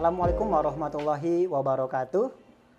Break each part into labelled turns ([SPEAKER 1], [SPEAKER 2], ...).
[SPEAKER 1] Assalamualaikum warahmatullahi wabarakatuh.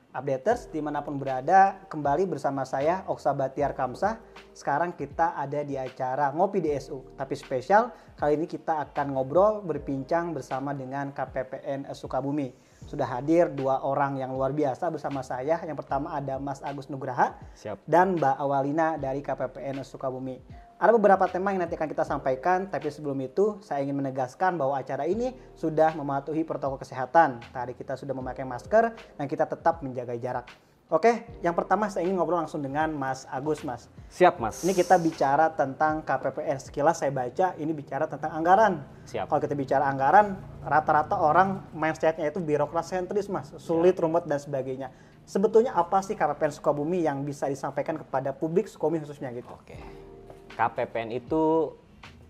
[SPEAKER 1] Updaters di mana pun berada, kembali bersama saya Oksa Batiar Kamsah. Sekarang kita ada di acara Ngopi DSU, tapi spesial kali ini kita akan ngobrol berbincang bersama dengan KPPN Sukabumi. Sudah hadir dua orang yang luar biasa bersama saya. Yang pertama ada Mas Agus Nugraha
[SPEAKER 2] Siap.
[SPEAKER 1] dan Mbak Awalina dari KPPN Sukabumi. Ada beberapa tema yang nanti akan kita sampaikan, tapi sebelum itu saya ingin menegaskan bahwa acara ini sudah mematuhi protokol kesehatan. Tadi kita sudah memakai masker dan kita tetap menjaga jarak. Oke, yang pertama saya ingin ngobrol langsung dengan Mas Agus, Mas.
[SPEAKER 2] Siap, Mas.
[SPEAKER 1] Ini kita bicara tentang KPPN. Sekilas saya baca ini bicara tentang anggaran.
[SPEAKER 2] Siap.
[SPEAKER 1] Kalau kita bicara anggaran, rata-rata orang mindsetnya itu birokrat sentris, Mas. Sulit, rumit, dan sebagainya. Sebetulnya apa sih KPPN Sukabumi yang bisa disampaikan kepada publik Sukabumi khususnya gitu?
[SPEAKER 2] Oke. KPPN itu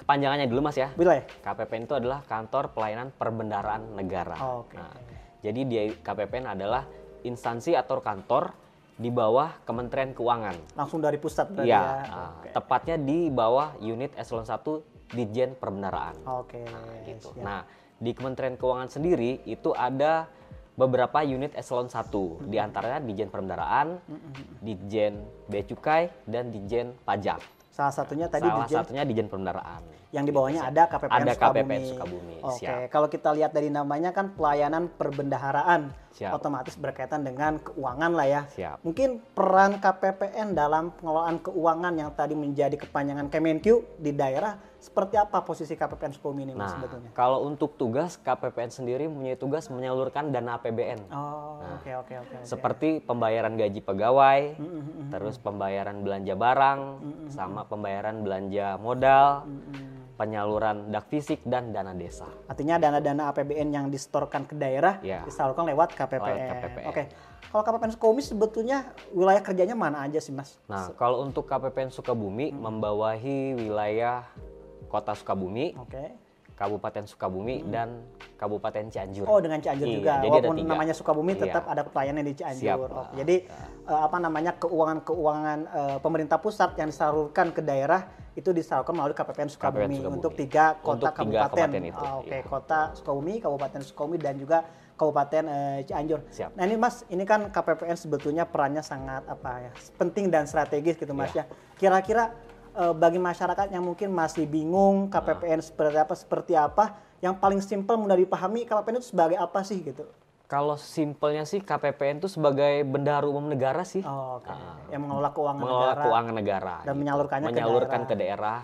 [SPEAKER 2] kepanjangannya dulu, Mas ya.
[SPEAKER 1] Bila ya?
[SPEAKER 2] KPPN itu adalah Kantor Pelayanan Perbendaraan Negara.
[SPEAKER 1] Oke.
[SPEAKER 2] Nah, jadi dia KPPN adalah instansi atau kantor di bawah Kementerian Keuangan.
[SPEAKER 1] Langsung dari pusat berarti
[SPEAKER 2] Iya,
[SPEAKER 1] ya?
[SPEAKER 2] nah,
[SPEAKER 1] Oke.
[SPEAKER 2] tepatnya di bawah unit eselon 1 Ditjen Perbendaraan.
[SPEAKER 1] Oke.
[SPEAKER 2] gitu.
[SPEAKER 1] siap.
[SPEAKER 2] Nah, di Kementerian Keuangan sendiri itu ada beberapa unit eselon 1, di antaranya Ditjen Perbendaraan, Ditjen Bea Cukai, dan Ditjen Pajak.
[SPEAKER 1] Salah satunya tadi
[SPEAKER 2] Salah
[SPEAKER 1] Dirjen
[SPEAKER 2] satunya Ditjen Perbendaraan.
[SPEAKER 1] yang di bawahnya ada KPPN
[SPEAKER 2] Ada
[SPEAKER 1] Sukabumi.
[SPEAKER 2] KPPN Sukabumi,
[SPEAKER 1] Oke,
[SPEAKER 2] siap.
[SPEAKER 1] kalau kita lihat dari namanya kan pelayanan perbendaharaan,
[SPEAKER 2] Siap.
[SPEAKER 1] otomatis berkaitan dengan keuangan lah ya.
[SPEAKER 2] Siap.
[SPEAKER 1] Mungkin peran KPPN dalam pengelolaan keuangan yang tadi menjadi kepanjangan Kemenkyu di daerah, seperti apa posisi KPPN Sukabumi ini
[SPEAKER 2] Nah,
[SPEAKER 1] sebetulnya?
[SPEAKER 2] kalau untuk tugas KPPN sendiri mempunyai tugas menyalurkan dana APBN.
[SPEAKER 1] Oh, oke oke oke. oke.
[SPEAKER 2] Seperti pembayaran gaji pegawai,
[SPEAKER 1] Mm-mm,
[SPEAKER 2] terus pembayaran belanja barang, sama pembayaran belanja modal, penyaluran dak fisik dan dana desa.
[SPEAKER 1] Artinya dana-dana APBN yang disetorkan ke daerah
[SPEAKER 2] Ya.
[SPEAKER 1] disalurkan lewat KPPN.
[SPEAKER 2] Lewat KPPN.
[SPEAKER 1] Oke. Kalau KPPN Sukabumi sebetulnya wilayah kerjanya mana aja sih, Mas?
[SPEAKER 2] Nah, kalau untuk KPPN Sukabumi membawahi wilayah Kota Sukabumi,
[SPEAKER 1] Oke.
[SPEAKER 2] Kabupaten Sukabumi dan Kabupaten Cianjur.
[SPEAKER 1] Oh, dengan Cianjur
[SPEAKER 2] Iya,
[SPEAKER 1] juga.
[SPEAKER 2] jadi
[SPEAKER 1] Walaupun namanya Sukabumi
[SPEAKER 2] Iya.
[SPEAKER 1] tetap ada pelayanan di Cianjur.
[SPEAKER 2] Siap. Pak.
[SPEAKER 1] Jadi eh, apa namanya keuangan-keuangan eh, pemerintah pusat yang disalurkan ke daerah itu disalurkan melalui KPPN Sukabumi,
[SPEAKER 2] Sukabumi.
[SPEAKER 1] untuk tiga kota
[SPEAKER 2] Untuk tiga
[SPEAKER 1] kabupaten.
[SPEAKER 2] kabupaten itu,
[SPEAKER 1] Ah, Oke,
[SPEAKER 2] iya.
[SPEAKER 1] kota Sukabumi, Kabupaten Sukabumi dan juga Kabupaten eh, Cianjur.
[SPEAKER 2] Siap.
[SPEAKER 1] Nah ini Mas, ini kan KPPN sebetulnya perannya sangat apa ya, penting dan strategis gitu Mas
[SPEAKER 2] Iya.
[SPEAKER 1] ya. Kira-kira eh, bagi masyarakat yang mungkin masih bingung KPPN
[SPEAKER 2] Nah.
[SPEAKER 1] seperti apa seperti apa, yang paling simpel mudah dipahami KPPN itu sebagai apa sih gitu?
[SPEAKER 2] Kalau simpelnya sih KPPN itu sebagai bendahara umum negara sih.
[SPEAKER 1] Oh, Oke, yang mengelola keuangan
[SPEAKER 2] mengelola
[SPEAKER 1] negara.
[SPEAKER 2] keuangan negara
[SPEAKER 1] dan menyalurkannya ke
[SPEAKER 2] menyalurkan
[SPEAKER 1] daerah.
[SPEAKER 2] ke daerah.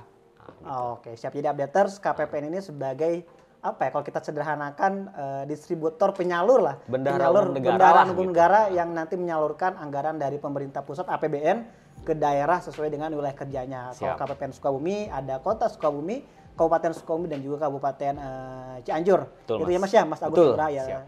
[SPEAKER 2] Nah,
[SPEAKER 1] Oh, Oke, siap. Jadi updaters KPPN ini sebagai apa ya? Kalau kita sederhanakan eh, distributor penyalur lah,
[SPEAKER 2] Bendahara
[SPEAKER 1] penyalur
[SPEAKER 2] umum negara
[SPEAKER 1] bendahara
[SPEAKER 2] lah
[SPEAKER 1] umum
[SPEAKER 2] gitu.
[SPEAKER 1] negara yang nanti menyalurkan anggaran dari pemerintah pusat APBN ke daerah sesuai dengan wilayah kerjanya. Kalau
[SPEAKER 2] Siap.
[SPEAKER 1] KPPN Sukabumi ada Kota Sukabumi, Kabupaten Sukabumi dan juga Kabupaten eh, Cianjur.
[SPEAKER 2] Betul,
[SPEAKER 1] Itu ya Mas ya, Mas Agus
[SPEAKER 2] Betul.
[SPEAKER 1] Nugraha ya.
[SPEAKER 2] Siap.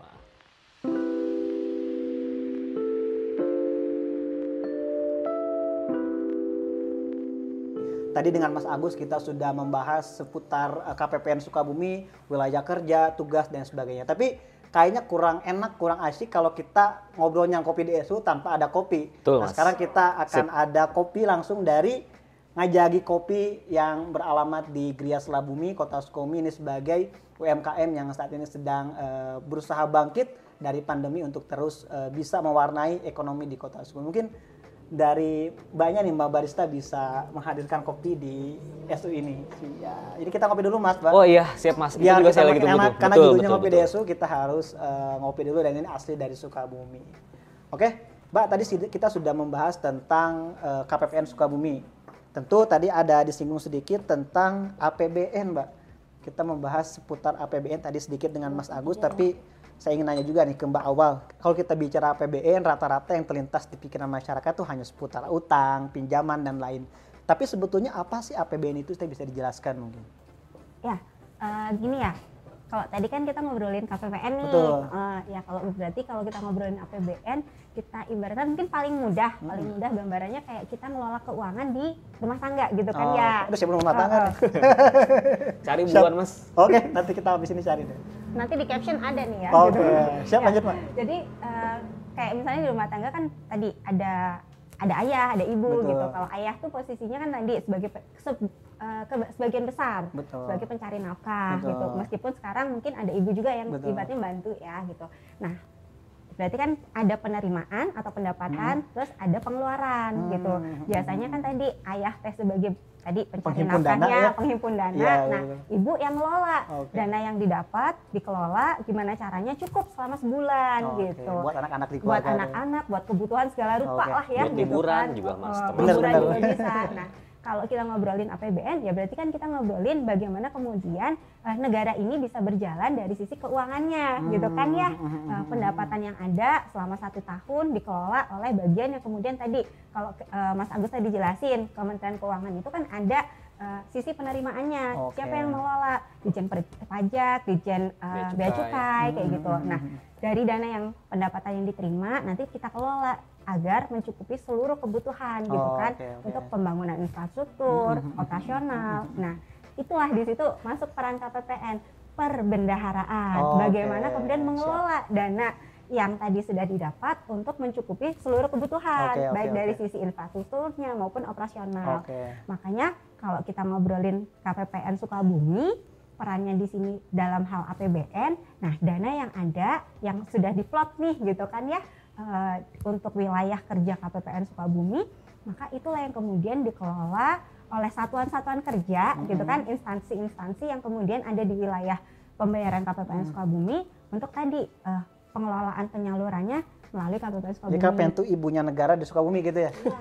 [SPEAKER 1] Tadi dengan Mas Agus kita sudah membahas seputar eh, KPPN Sukabumi, wilayah kerja, tugas dan sebagainya. Tapi kayaknya kurang enak, kurang asik kalau kita ngobrolnya kopi DSU tanpa ada kopi.
[SPEAKER 2] Betul,
[SPEAKER 1] nah,
[SPEAKER 2] Mas.
[SPEAKER 1] sekarang kita akan ada kopi langsung dari Ngajagi Kopi yang beralamat di Gria Selabumi, Kota Sukabumi ini sebagai UMKM yang saat ini sedang eh, berusaha bangkit dari pandemi untuk terus eh, bisa mewarnai ekonomi di Kota Sukabumi. Mungkin dari banyak nih Mbak Barista bisa menghadirkan kopi di SU ini. Ya, jadi kita ngopi dulu Mas, Mbak.
[SPEAKER 2] Oh iya, siap Mas. Itu
[SPEAKER 1] Biar
[SPEAKER 2] juga
[SPEAKER 1] kita
[SPEAKER 2] saya lagi tunggu
[SPEAKER 1] karena
[SPEAKER 2] Betul,
[SPEAKER 1] judulnya
[SPEAKER 2] betul,
[SPEAKER 1] ngopi
[SPEAKER 2] betul.
[SPEAKER 1] DSU, kita harus eh, ngopi dulu dan ini asli dari Sukabumi. Oke, Mbak tadi kita sudah membahas tentang eh, KPPN Sukabumi. Tentu tadi ada disinggung sedikit tentang APBN, Mbak. Kita membahas seputar APBN tadi sedikit dengan Mas Agus, tapi saya ingin nanya juga nih ke Mbak Awal. Kalau kita bicara APBN, rata-rata yang terlintas di pikiran masyarakat tuh hanya seputar utang, pinjaman, dan lain. Tapi sebetulnya apa sih APBN itu? Saya bisa dijelaskan mungkin.
[SPEAKER 3] Ya, eh, gini ya. Kalau tadi kan kita ngobrolin KPPN nih.
[SPEAKER 1] Betul.
[SPEAKER 3] Eh, ya kalau berarti kalau kita ngobrolin APBN, kita ibaratkan mungkin paling mudah, paling mudah gambarannya kayak kita ngelola keuangan di rumah tangga gitu kan
[SPEAKER 1] Oh,
[SPEAKER 3] ya.
[SPEAKER 1] Udah sebelum rumah tangga
[SPEAKER 3] Oh,
[SPEAKER 1] nih.
[SPEAKER 2] Cari
[SPEAKER 1] Siap.
[SPEAKER 2] buruan Mas.
[SPEAKER 1] Oke, nanti kita habis ini cari deh.
[SPEAKER 3] Nanti di caption ada nih ya.
[SPEAKER 1] Oke,
[SPEAKER 3] gitu.
[SPEAKER 1] siap
[SPEAKER 3] Ya,
[SPEAKER 1] lanjut Mbak.
[SPEAKER 3] Jadi eh, kayak misalnya di rumah tangga kan tadi ada ada ayah, ada ibu
[SPEAKER 1] Betul.
[SPEAKER 3] gitu. Kalau ayah tuh posisinya kan tadi sebagai se- eh, eh, ke- sebagian besar
[SPEAKER 1] Betul.
[SPEAKER 3] sebagai pencari nafkah
[SPEAKER 1] Betul.
[SPEAKER 3] gitu. Meskipun sekarang mungkin ada ibu juga yang
[SPEAKER 1] Betul.
[SPEAKER 3] ibaratnya bantu ya gitu. Nah, berarti kan ada penerimaan atau pendapatan, terus ada pengeluaran
[SPEAKER 1] Hmm.
[SPEAKER 3] gitu. Biasanya kan tadi ayah teh sebagai tadi pencari
[SPEAKER 1] Penghimpun dana
[SPEAKER 3] nafkahnya,
[SPEAKER 1] ya.
[SPEAKER 3] penghimpun dana.
[SPEAKER 1] Iya,
[SPEAKER 3] nah,
[SPEAKER 1] betul.
[SPEAKER 3] ibu yang ngelola
[SPEAKER 1] Oke.
[SPEAKER 3] dana yang didapat dikelola gimana caranya cukup selama sebulan
[SPEAKER 1] Oke,
[SPEAKER 3] gitu.
[SPEAKER 1] Buat anak-anak di
[SPEAKER 3] Buat anak-anak, buat kebutuhan segala rupa
[SPEAKER 1] Oke.
[SPEAKER 3] lah ya
[SPEAKER 2] Buat
[SPEAKER 3] gitu
[SPEAKER 2] liburan
[SPEAKER 3] kan.
[SPEAKER 2] juga, Mas,
[SPEAKER 3] Oh,
[SPEAKER 2] termasuk.
[SPEAKER 3] liburan
[SPEAKER 1] Bener,
[SPEAKER 3] juga
[SPEAKER 1] bener.
[SPEAKER 3] bisa. Nah, kalau kita ngobrolin APBN ya berarti kan kita ngobrolin bagaimana kemudian eh, negara ini bisa berjalan dari sisi keuangannya gitu kan ya
[SPEAKER 1] Hmm.
[SPEAKER 3] Eh, pendapatan yang ada selama satu tahun dikelola oleh bagian yang kemudian tadi kalau eh, Mas Agus tadi jelasin Kementerian Keuangan itu kan ada eh, sisi penerimaannya
[SPEAKER 1] Oke.
[SPEAKER 3] siapa yang mengelola Dijen Pajak, Dijen eh,
[SPEAKER 2] Bea
[SPEAKER 3] Bea
[SPEAKER 2] Cukai.
[SPEAKER 3] Kayak
[SPEAKER 1] Hmm,
[SPEAKER 3] gitu. Nah dari dana yang pendapatan yang diterima nanti kita kelola agar mencukupi seluruh kebutuhan gitu
[SPEAKER 1] Oh,
[SPEAKER 3] kan
[SPEAKER 1] oke, oke.
[SPEAKER 3] untuk pembangunan infrastruktur, operasional. Nah, itulah di situ masuk peran KPPN perbendaharaan.
[SPEAKER 1] Oke,
[SPEAKER 3] Bagaimana kemudian
[SPEAKER 1] siap.
[SPEAKER 3] mengelola dana yang tadi sudah didapat untuk mencukupi seluruh kebutuhan
[SPEAKER 1] Oke, oke,
[SPEAKER 3] baik dari
[SPEAKER 1] oke.
[SPEAKER 3] sisi infrastrukturnya maupun operasional.
[SPEAKER 1] Oke.
[SPEAKER 3] Makanya kalau kita ngobrolin KPPN Sukabumi, perannya di sini dalam hal APBN, nah dana yang ada yang sudah diplot nih gitu kan ya eh, untuk wilayah kerja KPPN Sukabumi, maka itulah yang kemudian dikelola oleh satuan-satuan kerja gitu kan instansi-instansi yang kemudian ada di wilayah pembayaran KPPN Sukabumi untuk tadi eh, pengelolaan penyalurannya melalui KPPN Sukabumi.
[SPEAKER 1] Jadi KPN itu ibunya negara di Sukabumi gitu ya?
[SPEAKER 3] Iya,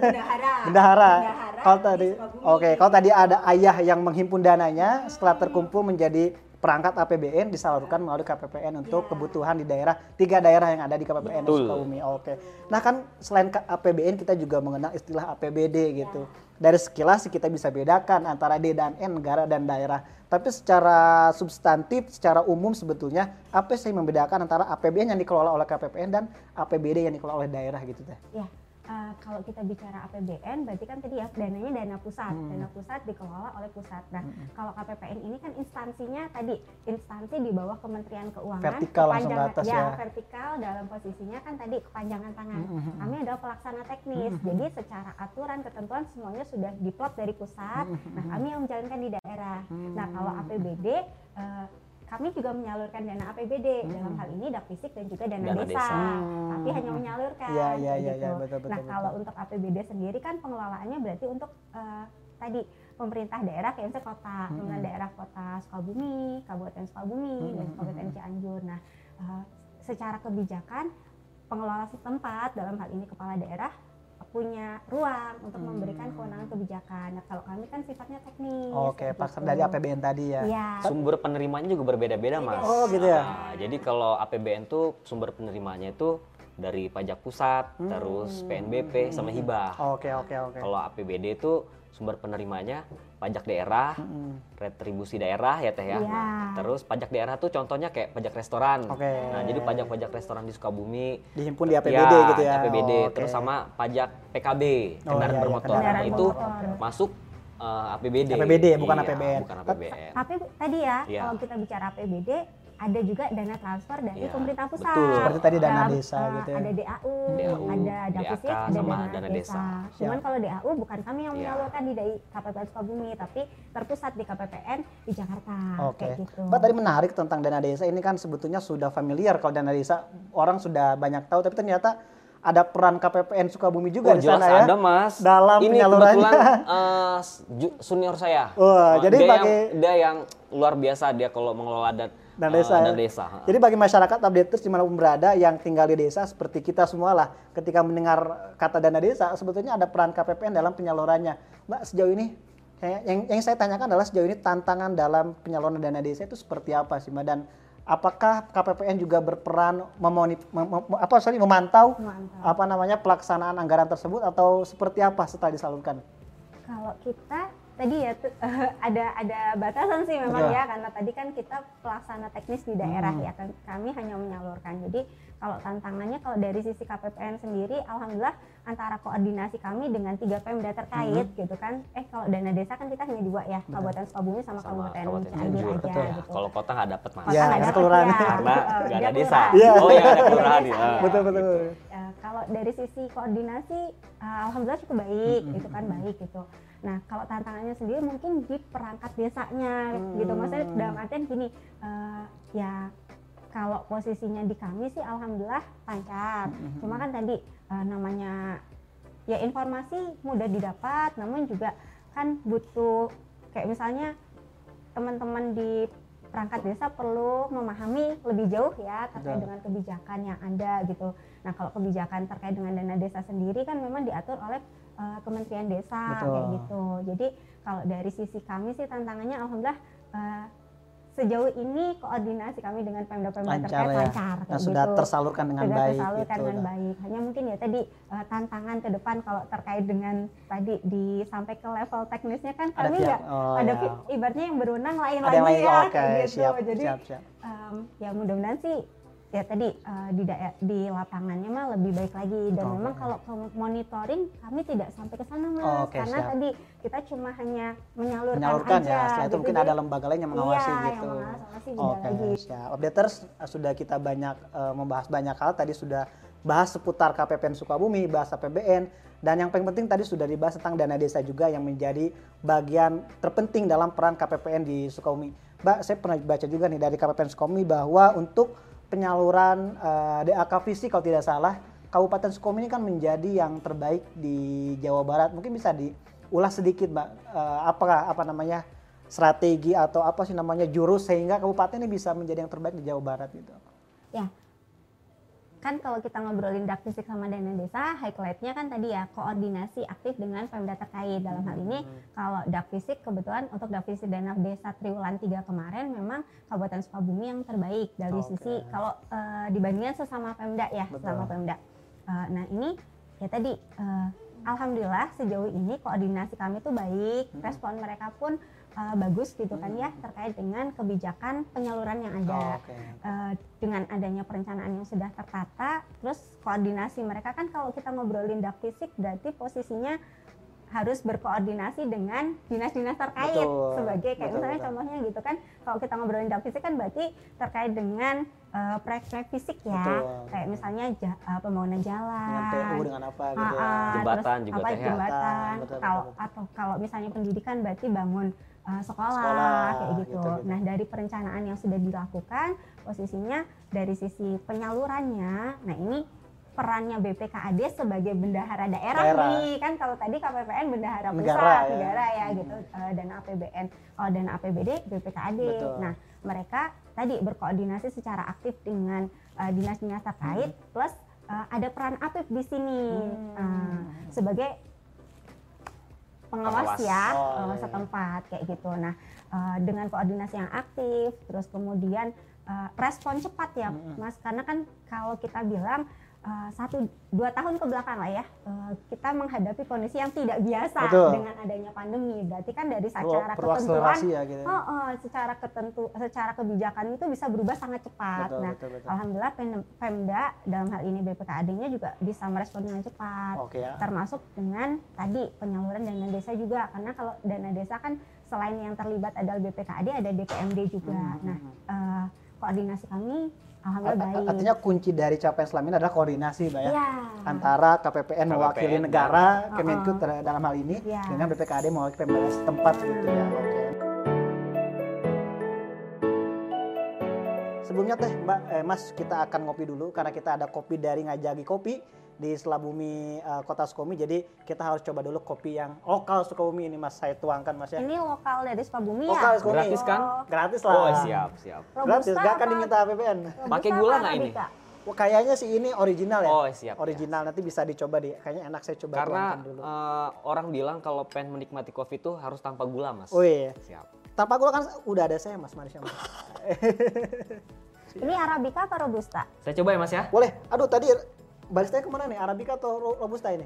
[SPEAKER 3] bendahara.
[SPEAKER 1] Bendahara.
[SPEAKER 3] Bendahara
[SPEAKER 1] Kalau
[SPEAKER 3] di
[SPEAKER 1] tadi,
[SPEAKER 3] Sukabumi.
[SPEAKER 1] oke, kalau tadi ada ayah yang menghimpun dananya setelah terkumpul menjadi perangkat APBN disalurkan melalui KPPN untuk
[SPEAKER 3] Iya.
[SPEAKER 1] kebutuhan di daerah tiga daerah yang ada di KPPN
[SPEAKER 2] Betul.
[SPEAKER 1] Sukabumi. Oke. Nah kan selain APBN kita juga mengenal istilah APBD gitu.
[SPEAKER 3] Iya.
[SPEAKER 1] Dari sekilas kita bisa bedakan antara D dan N negara dan daerah. Tapi secara substantif, secara umum sebetulnya apa sih yang membedakan antara APBN yang dikelola oleh KPPN dan APBD yang dikelola oleh daerah gitu teh?
[SPEAKER 3] Ya, eh, kalau kita bicara APBN berarti kan tadi ya dananya dana pusat,
[SPEAKER 1] Hmm.
[SPEAKER 3] dana pusat dikelola oleh pusat. Nah, kalau KPPN ini kan instansinya tadi instansi di bawah Kementerian Keuangan,
[SPEAKER 1] Vertikal langsung ke
[SPEAKER 3] kepanjangan-
[SPEAKER 1] atas
[SPEAKER 3] ya,
[SPEAKER 1] ya.
[SPEAKER 3] vertikal dalam posisinya kan tadi kepanjangan tangan.
[SPEAKER 1] Hmm, hmm,
[SPEAKER 3] Kami adalah pelaksana teknis, jadi secara aturan ketentuan semuanya sudah diplot dari pusat.
[SPEAKER 1] Hmm,
[SPEAKER 3] Nah, kami yang menjalankan di daerah. Nah, kalau APBD eh, kami juga menyalurkan dana APBD dalam hal ini Dakfisik dan juga dana,
[SPEAKER 2] Dana
[SPEAKER 3] desa,
[SPEAKER 2] desa.
[SPEAKER 3] tapi hanya menyalurkan.
[SPEAKER 1] Iya, iya,
[SPEAKER 3] kayak
[SPEAKER 1] iya,
[SPEAKER 3] gitu.
[SPEAKER 1] iya, betul, betul,
[SPEAKER 3] nah
[SPEAKER 1] betul.
[SPEAKER 3] kalau untuk APBD sendiri kan pengelolaannya berarti untuk eh, tadi pemerintah daerah kayak misalnya kota, pemerintah daerah kota Sukabumi, Kabupaten Sukabumi, dan Kabupaten Cianjur. Nah eh, secara kebijakan pengelola setempat dalam hal ini kepala daerah punya ruang untuk memberikan kewenangan kebijakan. Nah kalau kami kan sifatnya teknis.
[SPEAKER 1] Oke, paksa
[SPEAKER 3] gitu.
[SPEAKER 1] dari APBN tadi ya.
[SPEAKER 3] Iya.
[SPEAKER 2] Sumber penerimanya juga berbeda-beda, Mas.
[SPEAKER 1] Oh, gitu ya?
[SPEAKER 2] Nah, jadi kalau APBN tuh sumber penerimanya itu dari pajak pusat,
[SPEAKER 1] Hmm.
[SPEAKER 2] terus PNBP sama hibah.
[SPEAKER 1] Oke, oke, oke.
[SPEAKER 2] Kalau APBD itu sumber penerimanya pajak daerah,
[SPEAKER 1] Mm-mm.
[SPEAKER 2] retribusi daerah ya teh ya.
[SPEAKER 3] Iya.
[SPEAKER 2] Terus pajak daerah tuh contohnya kayak pajak restoran.
[SPEAKER 1] Oke.
[SPEAKER 2] Nah, jadi pajak-pajak restoran di Sukabumi
[SPEAKER 1] Dihimpun di APBD gitu ya.
[SPEAKER 2] APBD
[SPEAKER 1] Oh, oke.
[SPEAKER 2] terus sama pajak PKB
[SPEAKER 1] Oh,
[SPEAKER 2] kendaraan
[SPEAKER 1] iya, iya,
[SPEAKER 2] bermotor.
[SPEAKER 1] kendaraan
[SPEAKER 2] Nah, itu
[SPEAKER 3] bermotor.
[SPEAKER 2] masuk eh, APBD.
[SPEAKER 1] APBD, bukan
[SPEAKER 2] Iya,
[SPEAKER 1] APBN.
[SPEAKER 2] Bukan APBN.
[SPEAKER 3] Tapi tadi ya,
[SPEAKER 2] Iya.
[SPEAKER 3] kalau kita bicara APBD, ada juga dana transfer dari
[SPEAKER 2] Iya,
[SPEAKER 3] pemerintah pusat.
[SPEAKER 2] betul.
[SPEAKER 1] Seperti tadi dana
[SPEAKER 3] Dalam,
[SPEAKER 1] desa
[SPEAKER 3] eh,
[SPEAKER 1] gitu ya.
[SPEAKER 3] Ada DAU,
[SPEAKER 2] DAU,
[SPEAKER 3] ada Davisip,
[SPEAKER 2] DAK,
[SPEAKER 3] ada
[SPEAKER 2] sama
[SPEAKER 3] dana,
[SPEAKER 2] dana
[SPEAKER 3] desa.
[SPEAKER 2] desa.
[SPEAKER 3] Cuman
[SPEAKER 1] Siap.
[SPEAKER 3] kalau DAU bukan kami yang
[SPEAKER 2] Iya.
[SPEAKER 3] menyalurkan di DAI KPPN Sukabumi, tapi terpusat di KPPN di Jakarta.
[SPEAKER 1] Oke.
[SPEAKER 3] Kayak gitu.
[SPEAKER 1] Pak tadi menarik tentang dana desa ini kan sebetulnya sudah familiar kalau dana desa orang sudah banyak tahu tapi ternyata ada peran KPPN Sukabumi juga
[SPEAKER 2] Oh,
[SPEAKER 1] di sana ya.
[SPEAKER 2] ada mas.
[SPEAKER 1] Dalam
[SPEAKER 2] Ini
[SPEAKER 1] penyalurannya.
[SPEAKER 2] kebetulan eh, ju- senior saya.
[SPEAKER 1] Wah,
[SPEAKER 2] Eh,
[SPEAKER 1] jadi
[SPEAKER 2] dia
[SPEAKER 1] pakai-
[SPEAKER 2] yang, dia yang luar biasa dia kalau mengelola dan
[SPEAKER 1] dan desa.
[SPEAKER 2] dan
[SPEAKER 1] ya.
[SPEAKER 2] desa.
[SPEAKER 1] Jadi bagi masyarakat updaters di mana pun berada yang tinggal di desa seperti kita semua lah, ketika mendengar kata dana desa, sebetulnya ada peran KPPN dalam penyalurannya. Mbak sejauh ini kayak yang, yang saya tanyakan adalah sejauh ini tantangan dalam penyaluran dana desa itu seperti apa sih Mbak dan apakah KPPN juga berperan memoni, mem- mem- apa sorry memantau
[SPEAKER 3] Memantau.
[SPEAKER 1] apa namanya pelaksanaan anggaran tersebut atau seperti apa setelah disalurkan?
[SPEAKER 3] Kalau kita tadi ya tuh, ada ada batasan sih memang
[SPEAKER 1] Betul.
[SPEAKER 3] ya karena tadi kan kita pelaksana teknis di daerah ya kan kami hanya menyalurkan. Jadi kalau tantangannya kalau dari sisi KPPN sendiri alhamdulillah antara koordinasi kami dengan tiga Pemda terkait gitu kan. Eh kalau dana desa kan kita hanya dua ya, Kabupaten Sukabumi sama,
[SPEAKER 2] Sama
[SPEAKER 3] Kabupaten Cianjur aja
[SPEAKER 1] Betul.
[SPEAKER 3] gitu.
[SPEAKER 2] Kalau kota nggak dapat mas.
[SPEAKER 3] Kota
[SPEAKER 1] Iya,
[SPEAKER 3] nggak
[SPEAKER 1] karena
[SPEAKER 3] dapet
[SPEAKER 1] kelurahan.
[SPEAKER 3] ya,
[SPEAKER 2] Karena
[SPEAKER 3] gitu.
[SPEAKER 2] nggak ada desa.
[SPEAKER 1] Iya.
[SPEAKER 2] Oh iya ada kelurahan. ya.
[SPEAKER 3] iya.
[SPEAKER 1] Betul betul.
[SPEAKER 3] Ya, kalau dari sisi koordinasi uh, alhamdulillah cukup baik
[SPEAKER 1] Mm-mm.
[SPEAKER 3] itu kan baik gitu nah kalau tantangannya sendiri mungkin di perangkat desanya gitu maksudnya
[SPEAKER 1] Hmm.
[SPEAKER 3] dalam artian gini uh, ya kalau posisinya di kami sih alhamdulillah lancar cuma kan tadi uh, namanya ya informasi mudah didapat namun juga kan butuh kayak misalnya teman-teman di perangkat desa perlu memahami lebih jauh ya terkait
[SPEAKER 1] Betul.
[SPEAKER 3] dengan kebijakan yang ada gitu. Nah kalau kebijakan terkait dengan dana desa sendiri kan memang diatur oleh uh, Kementerian Desa
[SPEAKER 1] Betul.
[SPEAKER 3] kayak gitu. Jadi kalau dari sisi kami sih tantangannya alhamdulillah uh, sejauh ini koordinasi kami dengan Pemda-Pemda
[SPEAKER 1] Lancar
[SPEAKER 3] terkait
[SPEAKER 1] ya.
[SPEAKER 3] lancar
[SPEAKER 1] Nah, sudah
[SPEAKER 3] gitu
[SPEAKER 1] tersalurkan dengan
[SPEAKER 3] sudah
[SPEAKER 1] baik
[SPEAKER 3] tersalurkan
[SPEAKER 1] gitu.
[SPEAKER 3] dengan baik. Hanya mungkin ya tadi eh, tantangan ke depan kalau terkait dengan tadi di sampai ke level teknisnya kan kami nggak
[SPEAKER 1] oh,
[SPEAKER 3] ada
[SPEAKER 1] ya.
[SPEAKER 3] pi- ibaratnya yang berwenang lain
[SPEAKER 1] Ada
[SPEAKER 3] lagi
[SPEAKER 1] lain,
[SPEAKER 3] ya
[SPEAKER 1] oke,
[SPEAKER 3] kayak gitu.
[SPEAKER 1] siap,
[SPEAKER 3] Jadi
[SPEAKER 1] siap, siap.
[SPEAKER 3] em, ya mudah-mudahan sih ya tadi eh, di daer- di lapangannya mah lebih baik lagi dan
[SPEAKER 1] Oke.
[SPEAKER 3] memang kalau monitoring kami tidak sampai ke sana mas
[SPEAKER 1] Oh, oke,
[SPEAKER 3] karena
[SPEAKER 1] siap.
[SPEAKER 3] tadi kita cuma hanya menyalurkan,
[SPEAKER 1] Menyalurkan
[SPEAKER 3] aja
[SPEAKER 1] ya, setelah itu
[SPEAKER 3] gitu.
[SPEAKER 1] mungkin ada lembaga lain yang mengawasi
[SPEAKER 3] iya,
[SPEAKER 1] gitu.
[SPEAKER 3] yang mengawasi beda
[SPEAKER 1] Oke,
[SPEAKER 3] lagi
[SPEAKER 1] siap. Updaters eh, sudah kita banyak eh, membahas banyak hal. Tadi sudah bahas seputar KPPN Sukabumi, bahas APBN, dan yang paling penting tadi sudah dibahas tentang dana desa juga yang menjadi bagian terpenting dalam peran KPPN di Sukabumi. Mbak, saya pernah baca juga nih dari KPPN Sukabumi bahwa untuk penyaluran eh, DAK fisik kalau tidak salah, Kabupaten Sukabumi ini kan menjadi yang terbaik di Jawa Barat. Mungkin bisa diulas sedikit, Mbak, eh, apa apa namanya strategi atau apa sih namanya jurus sehingga kabupaten ini bisa menjadi yang terbaik di Jawa Barat gitu.
[SPEAKER 3] ya kan kalau kita ngobrolin dak fisik sama dana desa highlightnya kan tadi ya koordinasi aktif dengan pemda terkait dalam hal ini kalau dak fisik kebetulan untuk dak fisik dana desa triwulan 3 kemarin memang Kabupaten Sukabumi yang terbaik dari
[SPEAKER 1] Oke.
[SPEAKER 3] sisi kalau eh, dibandingkan sesama pemda ya
[SPEAKER 1] Betul.
[SPEAKER 3] sesama pemda Eh, nah ini ya tadi eh, alhamdulillah sejauh ini koordinasi kami tuh baik
[SPEAKER 1] Hmm.
[SPEAKER 3] respon mereka pun eh, bagus gitu kan ya terkait dengan kebijakan penyaluran yang ada
[SPEAKER 1] Oke.
[SPEAKER 3] Eh, dengan adanya perencanaan yang sudah tertata, terus koordinasi mereka kan kalau kita ngobrolin dak fisik berarti posisinya harus berkoordinasi dengan dinas-dinas terkait
[SPEAKER 1] Betul,
[SPEAKER 3] sebagai kayak
[SPEAKER 1] betul,
[SPEAKER 3] misalnya
[SPEAKER 1] betul.
[SPEAKER 3] contohnya gitu kan kalau kita ngobrolin dak fisik kan berarti terkait dengan eh, proyek-proyek fisik ya
[SPEAKER 1] Betul.
[SPEAKER 3] kayak misalnya ja- eh, pembangunan jalan
[SPEAKER 1] Dengan PU dengan apa gitu ya.
[SPEAKER 3] ah,
[SPEAKER 2] Jembatan
[SPEAKER 3] terus
[SPEAKER 2] juga
[SPEAKER 3] apa, jembatan
[SPEAKER 1] Betul, betul,
[SPEAKER 3] kalau
[SPEAKER 1] betul.
[SPEAKER 3] atau kalau misalnya pendidikan berarti bangun uh, sekolah,
[SPEAKER 1] Sekolah,
[SPEAKER 3] kayak gitu.
[SPEAKER 1] gitu, gitu.
[SPEAKER 3] Nah dari perencanaan yang sudah dilakukan posisinya dari sisi penyalurannya, nah ini perannya BPKAD sebagai bendahara daerah,
[SPEAKER 1] Daerah.
[SPEAKER 3] nih kan kalau tadi KPPN bendahara pusat
[SPEAKER 1] Negara, ya.
[SPEAKER 3] negara ya
[SPEAKER 1] Hmm.
[SPEAKER 3] gitu uh, dana APBN kalau dana APBD BPKAD.
[SPEAKER 1] Betul.
[SPEAKER 3] Nah mereka tadi berkoordinasi secara aktif dengan uh, dinas-dinas terkait plus uh, ada peran APIP di sini
[SPEAKER 1] Hmm.
[SPEAKER 3] uh, sebagai pengawas,
[SPEAKER 2] Pengawas.
[SPEAKER 3] ya
[SPEAKER 1] Oh, iya, iya.
[SPEAKER 3] setempat kayak gitu. Nah uh, dengan koordinasi yang aktif, terus kemudian uh, respon cepat ya,
[SPEAKER 1] Mm-mm.
[SPEAKER 3] Mas. Karena kan kalau kita bilang uh, satu dua tahun ke belakang lah ya, uh, kita menghadapi kondisi yang tidak biasa
[SPEAKER 1] Betul.
[SPEAKER 3] dengan adanya pandemi. Berarti kan dari secara
[SPEAKER 1] perlu
[SPEAKER 3] ketentuan
[SPEAKER 1] ya gitu.
[SPEAKER 3] Oh, oh, secara ketentu, secara kebijakan itu bisa berubah sangat cepat.
[SPEAKER 1] Betul,
[SPEAKER 3] nah,
[SPEAKER 1] betul, betul.
[SPEAKER 3] alhamdulillah Pem- Pemda dalam hal ini BPKAD-nya juga bisa merespon dengan cepat.
[SPEAKER 1] Oke ya.
[SPEAKER 3] Termasuk dengan tadi penyaluran dana desa juga, karena kalau dana desa kan selain yang terlibat adalah BPKAD, ada DPMD juga.
[SPEAKER 1] Hmm,
[SPEAKER 3] Nah,
[SPEAKER 1] hmm,
[SPEAKER 3] eh, koordinasi kami alhamdulillah baik.
[SPEAKER 1] Artinya kunci dari capaian selama ini adalah koordinasi, Mbak ya.
[SPEAKER 3] Iya.
[SPEAKER 1] Antara KPPN mewakili
[SPEAKER 2] KPPN,
[SPEAKER 1] negara,
[SPEAKER 3] Uh-uh.
[SPEAKER 1] ter- dalam hal ini,
[SPEAKER 3] Iya.
[SPEAKER 1] dengan BPKAD mewakili pemda setempat gitu ya. Oke. Sebelumnya teh Mbak, eh, Mas kita akan ngopi dulu karena kita ada kopi dari Ngajagi Kopi di Selabumi eh, Kota Sukabumi. Jadi kita harus coba dulu kopi yang lokal Sukabumi ini Mas. Saya tuangkan Mas ya.
[SPEAKER 3] Ini lokal dari Sukabumi
[SPEAKER 1] Lokal
[SPEAKER 3] ya?
[SPEAKER 1] Sukabumi.
[SPEAKER 2] Gratis kan?
[SPEAKER 1] Gratis lah.
[SPEAKER 2] Oh siap siap.
[SPEAKER 1] Gratis, gak akan diminta APBN.
[SPEAKER 2] Pakai gula nggak ini?
[SPEAKER 1] Wah, kayaknya sih ini original ya.
[SPEAKER 2] Oh siap.
[SPEAKER 1] original nanti bisa dicoba deh. Kayaknya enak saya coba
[SPEAKER 2] Karena
[SPEAKER 1] tuangkan dulu.
[SPEAKER 2] eh, orang bilang kalau pengen menikmati kopi itu harus tanpa gula mas.
[SPEAKER 1] oh iya.
[SPEAKER 2] Siap.
[SPEAKER 1] Tanpa gula kan udah ada saya Mas Marisha. Mas.
[SPEAKER 3] Ini Arabica apa Robusta?
[SPEAKER 2] Saya coba ya mas ya.
[SPEAKER 1] Boleh. Aduh tadi baristanya ke mana nih? Arabica atau Ro- Robusta ini?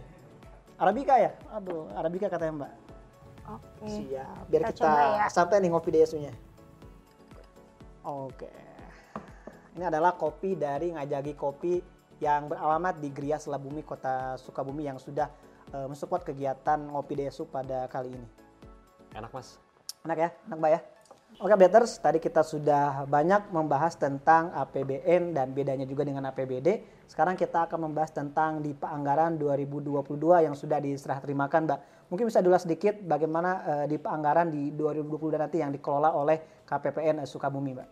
[SPEAKER 1] Arabica ya? Aduh, Arabica katanya Mbak.
[SPEAKER 3] Oke.
[SPEAKER 1] Siap. Biar
[SPEAKER 3] Kita
[SPEAKER 1] kita,
[SPEAKER 3] ya.
[SPEAKER 1] santai nih ngopi desunya. Oke. Ini adalah kopi dari Ngajagi Kopi yang beralamat di Gria Selabumi, Kota Sukabumi yang sudah eh, mensupport kegiatan ngopi desu pada kali ini.
[SPEAKER 2] Enak mas.
[SPEAKER 1] Enak ya? Enak Mbak ya? Oke, updaters, tadi kita sudah banyak membahas tentang APBN dan bedanya juga dengan APBD. Sekarang kita akan membahas tentang DIPA Anggaran 2022 yang sudah diserah terimakan, Mbak. Mungkin bisa dulu sedikit bagaimana uh, DIPA Anggaran di 2022 nanti yang dikelola oleh KPPN Sukabumi, Mbak.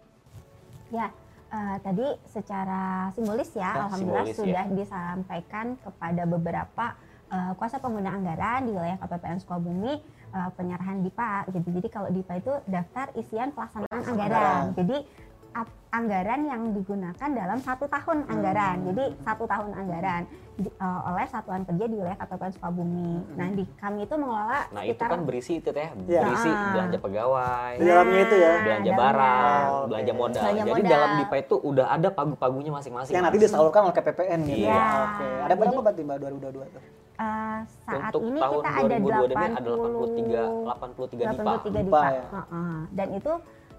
[SPEAKER 3] Ya, uh, tadi secara simbolis ya, ya alhamdulillah simbolis, sudah ya. disampaikan kepada beberapa uh, kuasa pengguna anggaran di wilayah KPPN Sukabumi uh, penyerahan DIPA gitu. Jadi kalau DIPA itu daftar isian pelaksanaan anggaran. Jadi anggaran yang digunakan dalam satu tahun anggaran. Hmm. Jadi satu tahun anggaran di, uh, oleh satuan kerja di wilayah KPPN Sukabumi. Hmm. Nah di kami itu mengelola.
[SPEAKER 2] Nah itu kan berisi itu teh, ya. berisi nah. belanja pegawai.
[SPEAKER 1] Di dalamnya itu ya.
[SPEAKER 2] Belanja barang, oh, belanja modal. Belanja Jadi modal. dalam DIPA itu udah ada pagu-pagunya masing-masing.
[SPEAKER 1] Yang nanti disalurkan oleh KPPN gitu. Iya. Ya. Oke. Okay. Ada berapa berarti mbak 2022 tuh?
[SPEAKER 3] Uh, saat
[SPEAKER 2] Untuk
[SPEAKER 3] ini
[SPEAKER 2] tahun
[SPEAKER 3] kita ada
[SPEAKER 2] 2022 ada 83 83 DIPA. 83 DIPA. DIPA ya.
[SPEAKER 3] uh, uh. Dan itu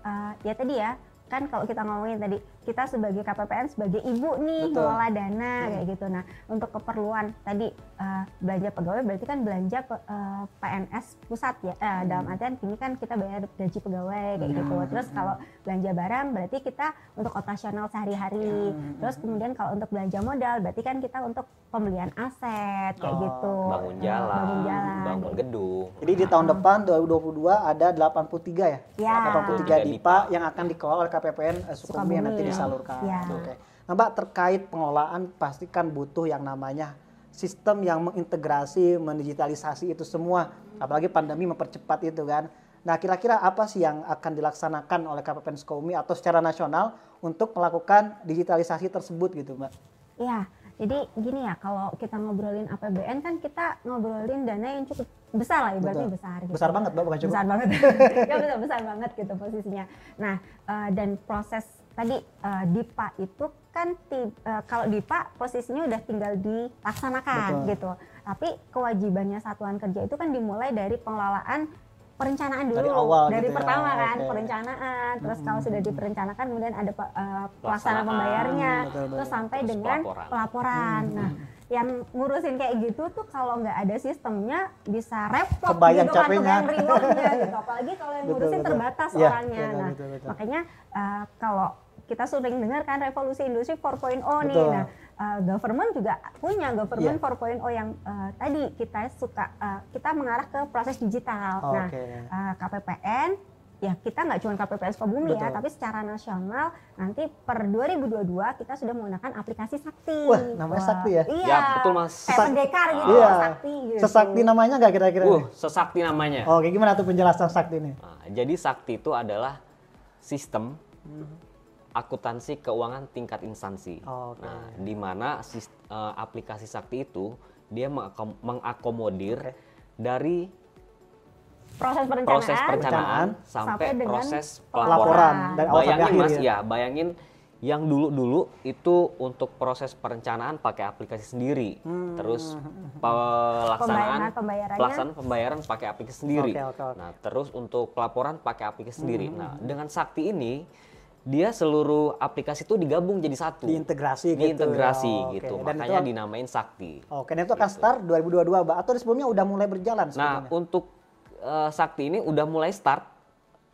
[SPEAKER 3] uh, ya tadi ya kan kalau kita ngomongin tadi kita sebagai KPPN sebagai ibu nih Betul. ngelola dana hmm. kayak gitu. Nah untuk keperluan tadi uh, belanja pegawai berarti kan belanja pe, uh, eh, PNS pusat ya. Uh, hmm. Dalam artian ini kan kita bayar gaji pegawai kayak hmm. gitu. Terus kalau belanja barang berarti kita untuk operasional sehari-hari. Hmm. Terus kemudian kalau untuk belanja modal berarti kan kita untuk pembelian aset kayak oh, gitu.
[SPEAKER 2] Bangun jalan, bangun jalan, bangun gedung.
[SPEAKER 1] Jadi di tahun depan 2022 ada 83 ya? ya. 83 DIPA yang akan dikelola oleh KPPN uh, Sukabumi yang nanti disalurkan. Ya. Oke. Nah, Mbak terkait pengelolaan pastikan butuh yang namanya sistem yang mengintegrasi, mendigitalisasi itu semua. Apalagi pandemi mempercepat itu kan. Nah, kira-kira apa sih yang akan dilaksanakan oleh KPPN Sukabumi atau secara nasional untuk melakukan digitalisasi tersebut gitu, Mbak?
[SPEAKER 3] Iya. Jadi gini ya, kalau kita ngobrolin APBN kan kita ngobrolin dana yang cukup besar lah, ibaratnya betul. besar. Gitu.
[SPEAKER 1] Besar banget, Mbak, bukan cukup.
[SPEAKER 3] Besar banget. ya betul, besar banget gitu posisinya. Nah, uh, dan proses tadi uh, DIPA itu kan uh, kalau DIPA posisinya udah tinggal dilaksanakan betul. gitu. Tapi kewajibannya satuan kerja itu kan dimulai dari pengelolaan perencanaan dulu
[SPEAKER 1] dari, awal
[SPEAKER 3] dari
[SPEAKER 1] gitu ya.
[SPEAKER 3] pertama ya. kan okay. perencanaan terus hmm. kalau sudah diperencanakan kemudian ada uh, pelaksanaan pembayarnya betul, betul. terus sampai terus dengan pelaporan, pelaporan. Hmm. nah yang ngurusin kayak gitu tuh kalau nggak ada sistemnya bisa repot
[SPEAKER 1] Kebayang
[SPEAKER 3] gitu kan rewardnya gitu apalagi kalau yang ngurusin betul, terbatas ya, orangnya betul, nah betul, betul. makanya uh, kalau kita sering dengar kan revolusi industri 4.0 nih nah uh, government juga punya government yeah. 4.0 yang uh, tadi kita suka uh, kita mengarah ke proses digital. Oh, nah, okay. uh, KPPN ya kita nggak cuma KPPN Sukabumi ya, tapi secara nasional nanti per 2022 kita sudah menggunakan aplikasi Sakti.
[SPEAKER 1] Wah, namanya Wah, Sakti ya?
[SPEAKER 3] Iya. Ya,
[SPEAKER 2] betul Mas.
[SPEAKER 3] Kayak pendekar gitu,
[SPEAKER 1] iya. Sakti gitu. Sesakti namanya nggak kira-kira?
[SPEAKER 2] Uh, sesakti namanya.
[SPEAKER 1] Oh, kayak gimana tuh penjelasan Sakti ini?
[SPEAKER 2] Nah, jadi Sakti itu adalah sistem hmm akuntansi keuangan tingkat instansi. Oh, okay. Nah, di mana uh, aplikasi Sakti itu dia mengakom mengakomodir okay. dari
[SPEAKER 3] proses perencanaan,
[SPEAKER 2] proses perencanaan sampai, sampai proses pelaporan. Dan bayangin Mas ya. ya, bayangin yang dulu-dulu itu untuk proses perencanaan pakai aplikasi sendiri, hmm. terus pelaksanaan pelaksanaan pembayaran pakai aplikasi sendiri. Okay, okay, okay. Nah, terus untuk pelaporan pakai aplikasi sendiri. Hmm. Nah, dengan Sakti ini dia seluruh aplikasi itu digabung jadi satu.
[SPEAKER 1] Diintegrasi
[SPEAKER 2] gitu. Diintegrasi oh, gitu. Okay. Makanya itu, dinamain Sakti.
[SPEAKER 1] Oke, okay. dan itu akan gitu. start 2022, Mbak. Atau sebelumnya udah mulai berjalan
[SPEAKER 2] Nah, untuk uh, Sakti ini udah mulai start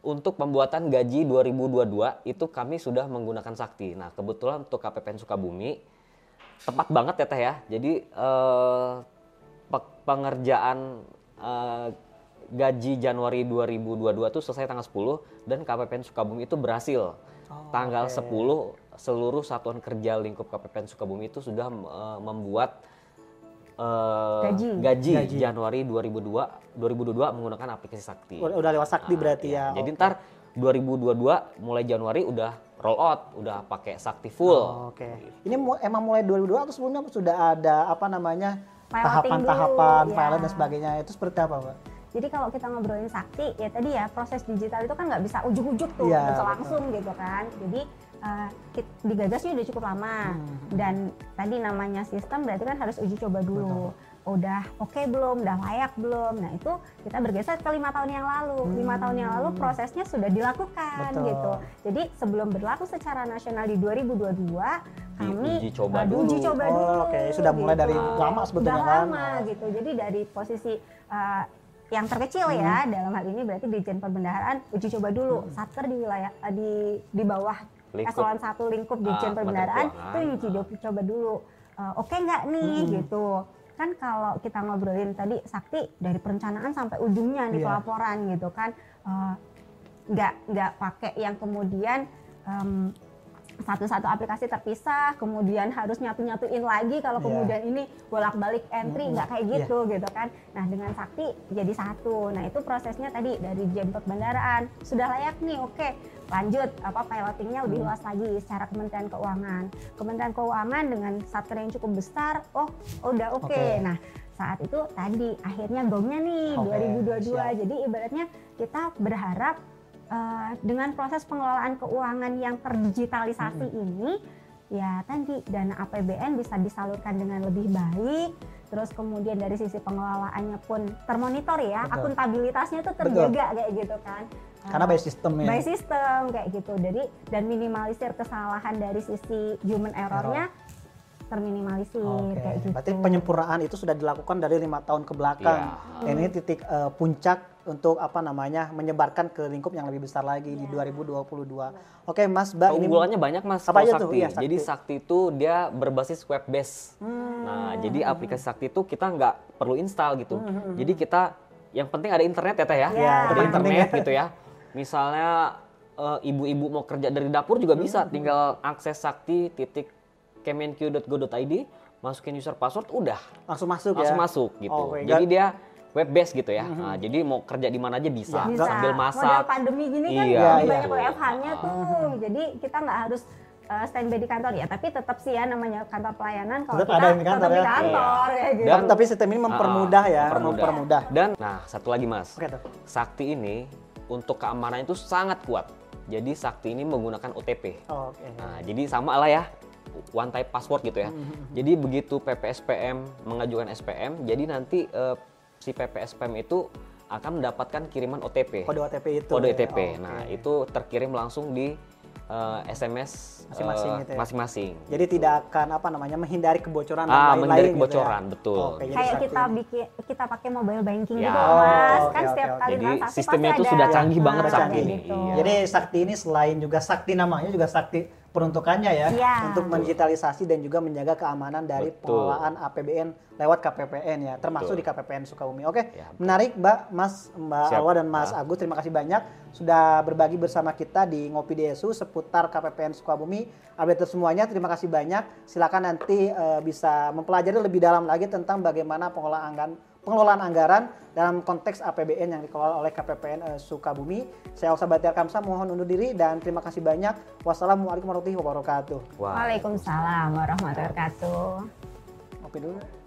[SPEAKER 2] untuk pembuatan gaji 2022 itu kami sudah menggunakan Sakti. Nah, kebetulan untuk KPPN Sukabumi tepat banget ya Teh ya. Jadi uh, pengerjaan uh, gaji Januari 2022 itu selesai tanggal 10 dan KPPN Sukabumi itu berhasil Oh, Tanggal okay. 10 seluruh satuan kerja lingkup KPPN Sukabumi itu sudah uh, membuat uh, gaji. gaji gaji Januari 2002 2022 menggunakan aplikasi Sakti.
[SPEAKER 1] Udah lewat Sakti nah, berarti ya.
[SPEAKER 2] ya. Jadi okay. ntar 2022 mulai Januari udah roll out, udah pakai Sakti full.
[SPEAKER 1] Oh, Oke. Okay. Ini emang mulai 2022 atau sebelumnya sudah ada apa namanya tahapan-tahapan, tahapan, ya. dan sebagainya itu seperti apa, Mbak?
[SPEAKER 3] Jadi kalau kita ngobrolin sakti, ya tadi ya proses digital itu kan nggak bisa ujuk-ujuk tuh, ya, bisa langsung gitu kan. Jadi uh, digagasnya udah cukup lama hmm. dan tadi namanya sistem berarti kan harus uji coba dulu. Betul. Udah oke okay belum, udah layak belum. Nah itu kita bergeser ke lima tahun yang lalu. Lima hmm. tahun yang lalu prosesnya sudah dilakukan Betul. gitu. Jadi sebelum berlaku secara nasional di 2022 kami
[SPEAKER 2] uji coba dulu.
[SPEAKER 3] Uji coba oh, dulu.
[SPEAKER 1] Oke, okay. sudah mulai gitu. dari lama sebetulnya
[SPEAKER 3] Sudah kan. lama gitu. Jadi dari posisi uh, yang terkecil ya dalam hal ini berarti Dirjen Perbendaharaan uji coba dulu satker di wilayah eh, di di bawah eselon satu lingkup Dirjen
[SPEAKER 2] Ah,
[SPEAKER 3] Perbendaharaan itu uji
[SPEAKER 2] Keuangan.
[SPEAKER 3] coba dulu. Eh, oke nggak nih gitu. Kan kalau kita ngobrolin tadi Sakti dari perencanaan sampai ujungnya di
[SPEAKER 1] Iya.
[SPEAKER 3] pelaporan gitu kan eh, nggak nggak pakai yang kemudian em, satu-satu aplikasi terpisah, kemudian harus nyatu-nyatuin lagi kalau
[SPEAKER 1] Iya.
[SPEAKER 3] kemudian ini bolak-balik entry nggak kayak
[SPEAKER 1] Iya.
[SPEAKER 3] gitu gitu kan. Nah dengan Sakti jadi satu. Nah itu prosesnya tadi dari Jemput Bandaraan sudah layak nih, oke lanjut apa pilotingnya lebih luas lagi secara Kementerian Keuangan. Kementerian Keuangan dengan satker yang cukup besar, oh udah oke.
[SPEAKER 1] Oke.
[SPEAKER 3] Nah saat itu tadi akhirnya gongnya nih
[SPEAKER 1] Oke,
[SPEAKER 3] 2022.
[SPEAKER 1] siap.
[SPEAKER 3] Jadi ibaratnya kita berharap eh, dengan proses pengelolaan keuangan yang terdigitalisasi ini ya tadi dana APBN bisa disalurkan dengan lebih baik. Terus kemudian dari sisi pengelolaannya pun termonitor ya
[SPEAKER 1] Betul.
[SPEAKER 3] akuntabilitasnya tuh terjaga kayak gitu kan.
[SPEAKER 1] Karena
[SPEAKER 3] Eh,
[SPEAKER 1] by system ya.
[SPEAKER 3] by system kayak gitu. Jadi dan minimalisir kesalahan dari sisi human errornya terminimalisir
[SPEAKER 1] Oke,
[SPEAKER 3] kayak gitu
[SPEAKER 1] berarti penyempurnaan itu sudah dilakukan dari lima tahun ke belakang.
[SPEAKER 2] Iya.
[SPEAKER 1] Dan ini titik eh, puncak untuk apa namanya menyebarkan ke lingkup yang lebih besar lagi di 2022. Oke, Mas Ba ini
[SPEAKER 2] Keunggulannya banyak mas
[SPEAKER 1] Apa aja tuh?
[SPEAKER 2] Sakti.
[SPEAKER 1] Iya, Sakti.
[SPEAKER 2] Jadi Sakti itu dia berbasis web base. Nah jadi aplikasi Sakti itu kita nggak perlu install gitu. Jadi kita yang penting ada internet ya teh ya.
[SPEAKER 3] Iya,
[SPEAKER 2] Ada internet
[SPEAKER 1] ya.
[SPEAKER 2] gitu ya. Misalnya eh, ibu-ibu mau kerja dari dapur juga bisa. Tinggal akses Sakti titik kemenq.go.id masukin user password udah
[SPEAKER 1] langsung masuk
[SPEAKER 2] langsung
[SPEAKER 1] ya.
[SPEAKER 2] masuk gitu.
[SPEAKER 1] Oke,
[SPEAKER 2] Jadi
[SPEAKER 1] nggak-
[SPEAKER 2] dia web base gitu ya. Nah, jadi mau kerja di mana aja bisa.
[SPEAKER 1] Ya,
[SPEAKER 3] bisa
[SPEAKER 2] Sambil
[SPEAKER 3] model
[SPEAKER 2] masak.
[SPEAKER 3] pandemi gini kan
[SPEAKER 2] Iya,
[SPEAKER 3] lebih
[SPEAKER 1] iya.
[SPEAKER 3] banyak WFH-nya tuh jadi kita nggak harus uh, standby di kantor ya tapi tetap sih ya namanya kantor pelayanan kalau
[SPEAKER 1] Tetap
[SPEAKER 3] kita
[SPEAKER 1] ada yang di kantor
[SPEAKER 3] tetap di
[SPEAKER 1] ya.
[SPEAKER 3] kantor ya gitu
[SPEAKER 1] Dan tapi sistem ini mempermudah ya,
[SPEAKER 2] Ah,
[SPEAKER 1] mempermudah.
[SPEAKER 2] Dan nah satu lagi mas,
[SPEAKER 1] Oke tuh.
[SPEAKER 2] Sakti ini untuk keamanan itu sangat kuat. Jadi Sakti ini menggunakan OTP.
[SPEAKER 1] Oke.
[SPEAKER 2] Nah jadi sama lah ya one type password gitu ya. Jadi begitu PPSPM mengajukan SPM, jadi nanti eh, si PPSPM itu akan mendapatkan kiriman OTP.
[SPEAKER 1] Kode OTP itu.
[SPEAKER 2] Kode
[SPEAKER 1] ya.
[SPEAKER 2] OTP.
[SPEAKER 1] Oke.
[SPEAKER 2] Nah itu terkirim langsung di eh, SMS eh,
[SPEAKER 1] Masing-masing gitu ya.
[SPEAKER 2] masing-masing.
[SPEAKER 1] Jadi tidak akan apa namanya menghindari kebocoran
[SPEAKER 2] Ah,
[SPEAKER 1] lain-lain
[SPEAKER 2] menghindari
[SPEAKER 1] gitu ya.
[SPEAKER 2] kebocoran, betul.
[SPEAKER 1] Oke, jadi
[SPEAKER 3] kayak kita bikin kita pakai mobile banking
[SPEAKER 2] Ya.
[SPEAKER 3] gitu
[SPEAKER 2] Oh,
[SPEAKER 3] mas
[SPEAKER 1] oke,
[SPEAKER 3] kan
[SPEAKER 1] oke,
[SPEAKER 3] setiap
[SPEAKER 1] oke.
[SPEAKER 3] kali
[SPEAKER 2] Jadi
[SPEAKER 3] transaksi
[SPEAKER 2] sistemnya itu
[SPEAKER 3] ada.
[SPEAKER 2] sudah canggih
[SPEAKER 3] Nah,
[SPEAKER 2] banget ini.
[SPEAKER 3] gitu.
[SPEAKER 2] Iya.
[SPEAKER 1] Jadi sakti ini selain juga sakti namanya juga sakti peruntukannya ya
[SPEAKER 3] Iya.
[SPEAKER 1] untuk mendigitalisasi dan juga menjaga keamanan dari
[SPEAKER 2] Betul.
[SPEAKER 1] pengelolaan APBN lewat KPPN ya, termasuk
[SPEAKER 2] Betul.
[SPEAKER 1] di KPPN Sukabumi. Oke,
[SPEAKER 2] Ya, betul.
[SPEAKER 1] menarik Mbak, Mas, Mbak
[SPEAKER 2] Siap.
[SPEAKER 1] Alwa dan Mas
[SPEAKER 2] Ah.
[SPEAKER 1] Agus, terima kasih banyak sudah berbagi bersama kita di Ngopi DSU seputar KPPN Sukabumi. Update semuanya, terima kasih banyak. Silakan nanti eh, bisa mempelajari lebih dalam lagi tentang bagaimana pengelolaan anggaran pengelolaan anggaran dalam konteks APBN yang dikelola oleh KPPN eh, Sukabumi. Saya Oksa Batiar Kamsa mohon undur diri dan terima kasih banyak. Wassalamualaikum warahmatullahi wabarakatuh.
[SPEAKER 3] Waalaikumsalam warahmatullahi wabarakatuh
[SPEAKER 1] Ngopi dulu.